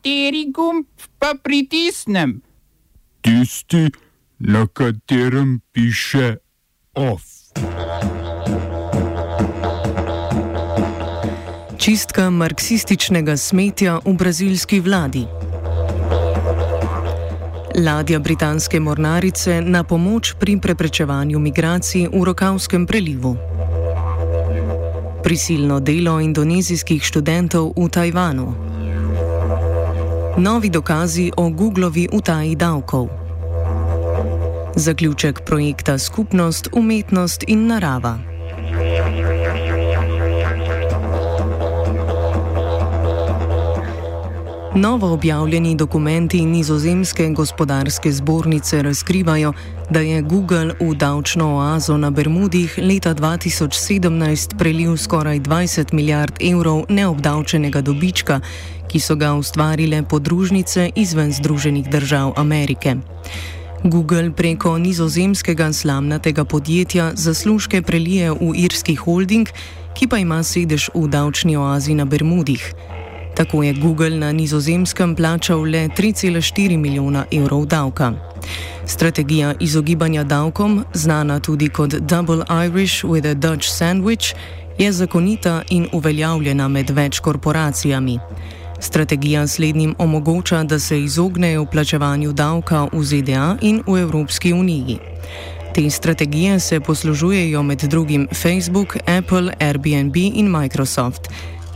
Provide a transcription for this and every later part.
Kateri gumb pa pritisnem? Tisti, na katerem piše OF. Čistka marksističnega smetja v brazilski vladi. Ladja britanske mornarice na pomoč pri preprečevanju migracij v Rokavskem prelivu. Prisilno delo indonezijskih študentov v Tajvanu. Novi dokazi o Googlovi utaji davkov. Zaključek projekta Skupnost, umetnost in narava. Novo objavljeni dokumenti nizozemske gospodarske zbornice razkrivajo, da je Google v davčno oazo na Bermudih leta 2017 prelil skoraj 20 milijard evrov neobdavčenega dobička, ki so ga ustvarile podružnice izven Združenih držav Amerike. Google preko nizozemskega slamnatega podjetja zaslužke prelije v irski holding, ki pa ima sedež v davčni oazi na Bermudih. Tako je Google na nizozemskem plačal le 3,4 milijona evrov davka. Strategija izogibanja davkom, znana tudi kot Double Irish with a Dutch Sandwich, je zakonita in uveljavljena med več korporacijami. Strategija slednjim omogoča, da se izognejo plačevanju davka v ZDA in v Evropski uniji. Te strategije se poslužujejo med drugim Facebook, Apple, Airbnb in Microsoft.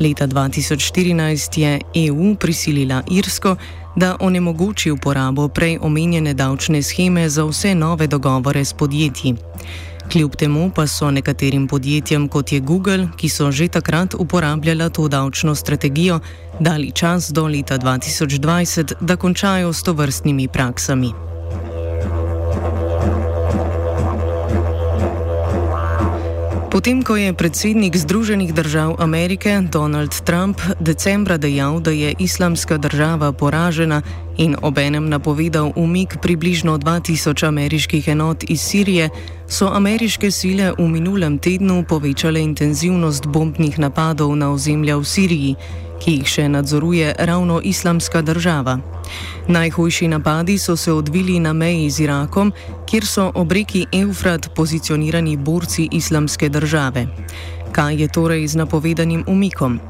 Leta 2014 je EU prisilila Irsko, da onemogoči uporabo prej omenjene davčne scheme za vse nove dogovore s podjetji. Kljub temu pa so nekaterim podjetjem, kot je Google, ki so že takrat uporabljala to davčno strategijo, dali čas do leta 2020, da končajo s to vrstnimi praksami. Potem, ko je predsednik Združenih držav Amerike Donald Trump decembra dejal, da je islamska država poražena in obenem napovedal umik približno 2000 ameriških enot iz Sirije, so ameriške sile v minulem tednu povečale intenzivnost bombnih napadov na ozemlja v Siriji, ki jih še nadzoruje ravno islamska država. Najhujši napadi so se odvili na meji z Irakom, kjer so ob reki Eufrat pozicionirani borci islamske države. Kaj je torej z napovedanim umikom?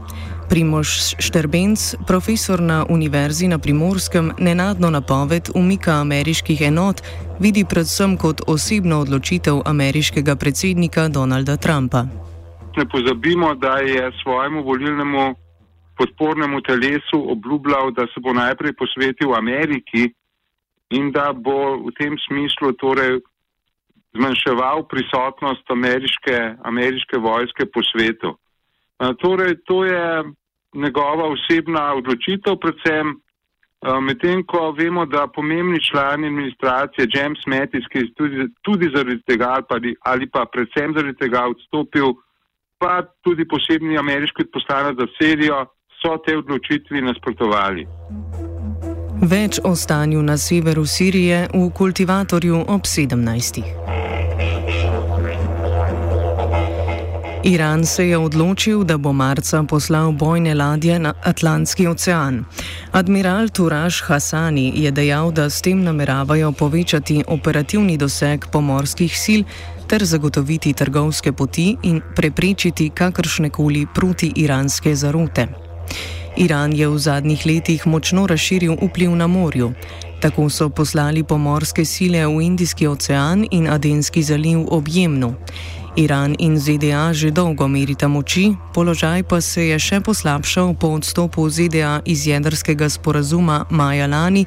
Primož Šterbenc, profesor na Univerzi na Primorskem, nenadno napoved umika ameriških enot vidi predvsem kot osebno odločitev ameriškega predsednika Donalda Trumpa. Ne pozabimo, da je svojemu volilnemu podpornemu telesu obljubljal, da se bo najprej posvetil Ameriki in da bo v tem smislu torej zmanjševal prisotnost ameriške, ameriške vojske po svetu. Torej, to je njegova osebna odločitev, predvsem medtem, ko vemo, da pomembni člani administracije, James Mattis, ki je tudi, tudi zaradi tega ali ali pa predvsem zaradi tega odstopil, pa tudi posebni ameriški poslanec za Sirijo, so te odločitvi nasprotovali. Več o stanju na severu Sirije v kultivatorju ob 17. Iran se je odločil, da bo marca poslal bojne ladje na Atlantski ocean. Admiral Turaš Hasani je dejal, da s tem nameravajo povečati operativni doseg pomorskih sil ter zagotoviti trgovske poti in preprečiti kakršne koli proti-iranske zarote. Iran je v zadnjih letih močno razširil vpliv na morju. Tako so poslali pomorske sile v Indijski ocean in Adenski zaliv objemno. Iran in ZDA že dolgo merita moči, položaj pa se je še poslabšal po odstopu ZDA iz jedrskega sporazuma maja lani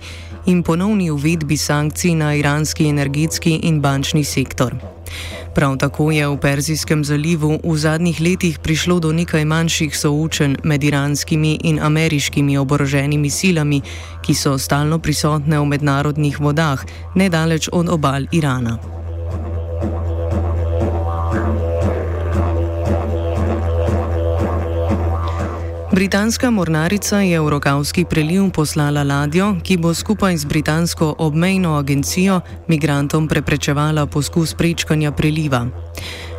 in ponovni uvedbi sankcij na iranski energetski in bančni sektor. Prav tako je v Perzijskem zalivu v zadnjih letih prišlo do nekaj manjših soočenj med iranskimi in ameriškimi oboroženimi silami, ki so stalno prisotne v mednarodnih vodah, nedaleč od obal Irana. Britanska mornarica je v Rokavski preliv poslala ladjo, ki bo skupaj z britansko obmejno agencijo migrantom preprečevala poskus prečkanja preliva.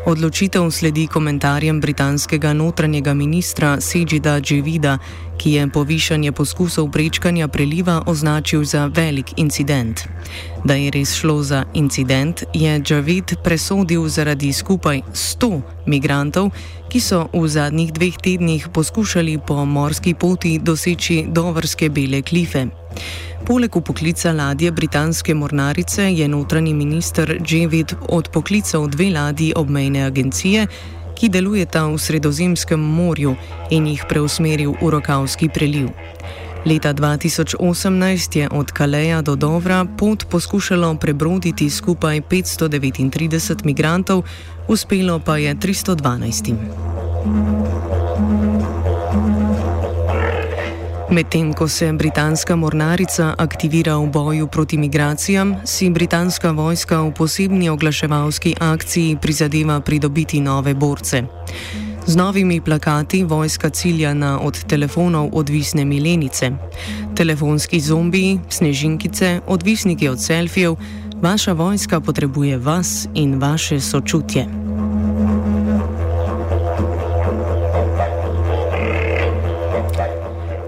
Odločitev sledi komentarjem britanskega notranjega ministra Sejida Dževida, ki je povišanje poskusov prečkanja preliva označil za velik incident. Da je res šlo za incident, je Dževid presodil zaradi skupaj 100 migrantov, ki so v zadnjih dveh tednih poskušali po morski poti doseči dovrske bele klife. Poleg upoklica ladje britanske mornarice je notranji minister Javid odpoklical dve ladji obmejne agencije, ki delujeta v Sredozemskem morju in jih preusmeril v Rokavski preliv. Leta 2018 je od Kaleja do Dovra pot poskušalo prebroditi skupaj 539 migrantov, uspelo pa je 312. Medtem ko se britanska mornarica aktivira v boju proti migracijam, si britanska vojska v posebni oglaševalski akciji prizadeva pridobiti nove borce. Z novimi plakati vojska cilja na od telefonov odvisne milenice. Telefonski zombiji, snežinkice, odvisniki od selfijev, vaša vojska potrebuje vas in vaše sočutje.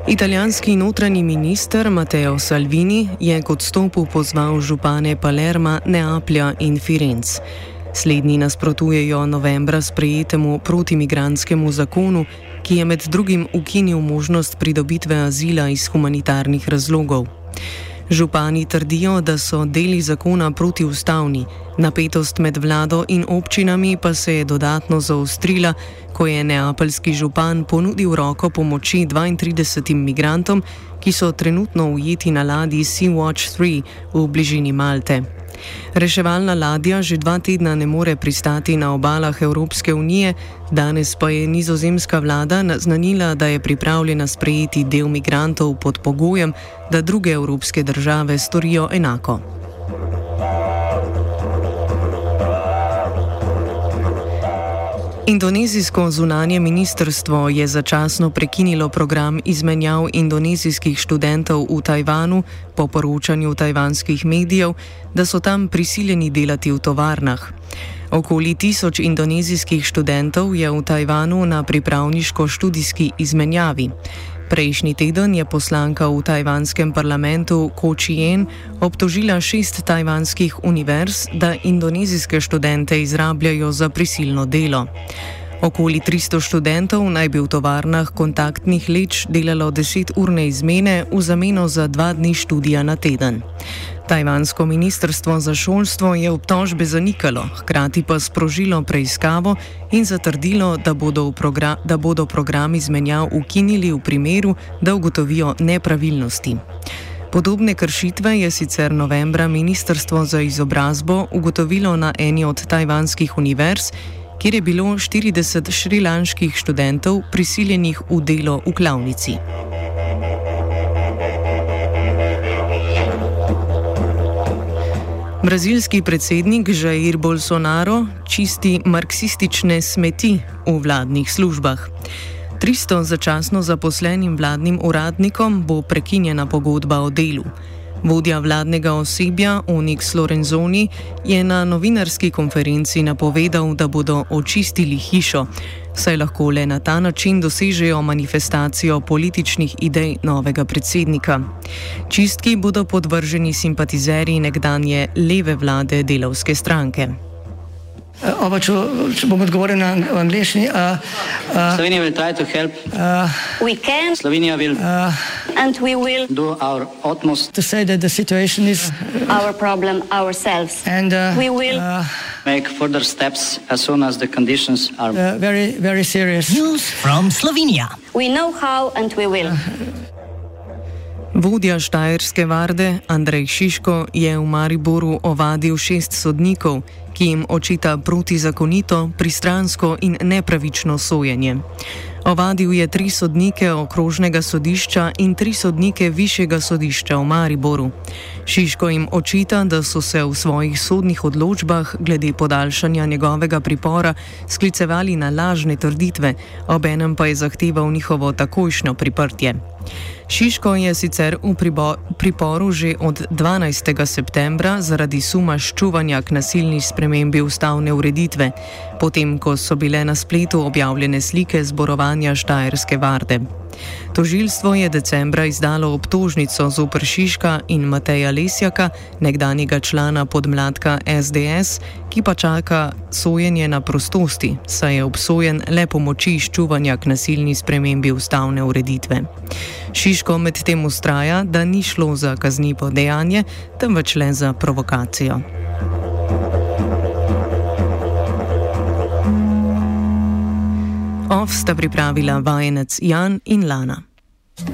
Italijanski notranji minister Matteo Salvini je k odstopu pozval župane Palerma, Neaplja in Firenc. Slednji nasprotujejo novembra sprejetemu protimigranskemu zakonu, ki je med drugim ukinil možnost pridobitve azila iz humanitarnih razlogov. Župani trdijo, da so deli zakona protiustavni, napetost med vlado in občinami pa se je dodatno zaostrila, ko je neapeljski župan ponudil roko pomoči 32 migrantom, ki so trenutno ujeti na ladji Sea-Watch 3 v bližini Malte. Reševalna ladja že dva tedna ne more pristati na obalah Evropske unije, danes pa je nizozemska vlada naznanila, da je pripravljena sprejeti del migrantov pod pogojem, da druge evropske države storijo enako. Indonezijsko zunanje ministrstvo je začasno prekinilo program izmenjav indonezijskih študentov v Tajvanu po poročanju tajvanskih medijev, da so tam prisiljeni delati v tovarnah. Okoli tisoč indonezijskih študentov je v Tajvanu na pripravniško-študijski izmenjavi. Prejšnji teden je poslanka v tajvanskem parlamentu Ko Chien obtožila šest tajvanskih univerz, da indonezijske študente izrabljajo za prisilno delo. Okoli 300 študentov naj bi v tovarnah kontaktnih leč delalo 10-urne izmene v zameno za dva dni študija na teden. Tajvansko ministrstvo za šolstvo je obtožbe zanikalo, hkrati pa sprožilo preiskavo in zatrdilo, da bodo, progra da bodo program izmenjav ukinili v primeru, da ugotovijo nepravilnosti. Podobne kršitve je sicer novembra Ministrstvo za izobrazbo ugotovilo na eni od tajvanskih univerz, kjer je bilo 40 šrilanških študentov prisiljenih v delo v klavnici. Brazilski predsednik Jair Bolsonaro čisti marksistične smeti v vladnih službah. 300 začasno zaposlenim vladnim uradnikom bo prekinjena pogodba o delu. Vodja vladnega osebja Onyx Lorenzoni je na novinarski konferenci napovedal, da bodo očistili hišo, saj lahko le na ta način dosežejo manifestacijo političnih idej novega predsednika. Čistki bodo podvrženi simpatizerji nekdanje leve vlade delavske stranke. Uh, oba, če, če bom odgovoril na angliški. Uh, uh, Slovenija bo poskušala pomagati. Slovenija bo naredila naš utmost, da bo rekla, da je situacija naš problem. In da bomo naredili nadaljnje korake, as soon as the conditions are zelo, zelo resne. News from Slovenija. Vemo, kako in bomo. Vodja Štajerske varde Andrej Šiško je v Mariboru ovadil šest sodnikov, ki jim očita protizakonito, pristransko in nepravično sojenje. Ovadil je tri sodnike okrožnega sodišča in tri sodnike višjega sodišča v Mariboru. Šiško jim očita, da so se v svojih sodnih odločbah glede podaljšanja njegovega pripora sklicevali na lažne trditve, obenem pa je zahteval njihovo takojšnjo priprtje. Šiško je sicer v priporu že od 12. septembra zaradi suma ščuvanja k nasilni spremembi ustavne ureditve, potem ko so bile na spletu objavljene slike zborovanja Štajerske varde. Tožilstvo je decembra izdalo obtožnico z Upršiška in Mateja Lesjaka, nekdanjega člana podmladka SDS, ki pa čaka sojenje na prostosti, saj je obsojen le pomoči izčuvanja k nasilni spremembi ustavne ureditve. Šiško medtem ustraja, da ni šlo za kaznivo dejanje, temveč le za provokacijo. Ov sta pripravila vajenec Jan in Lana.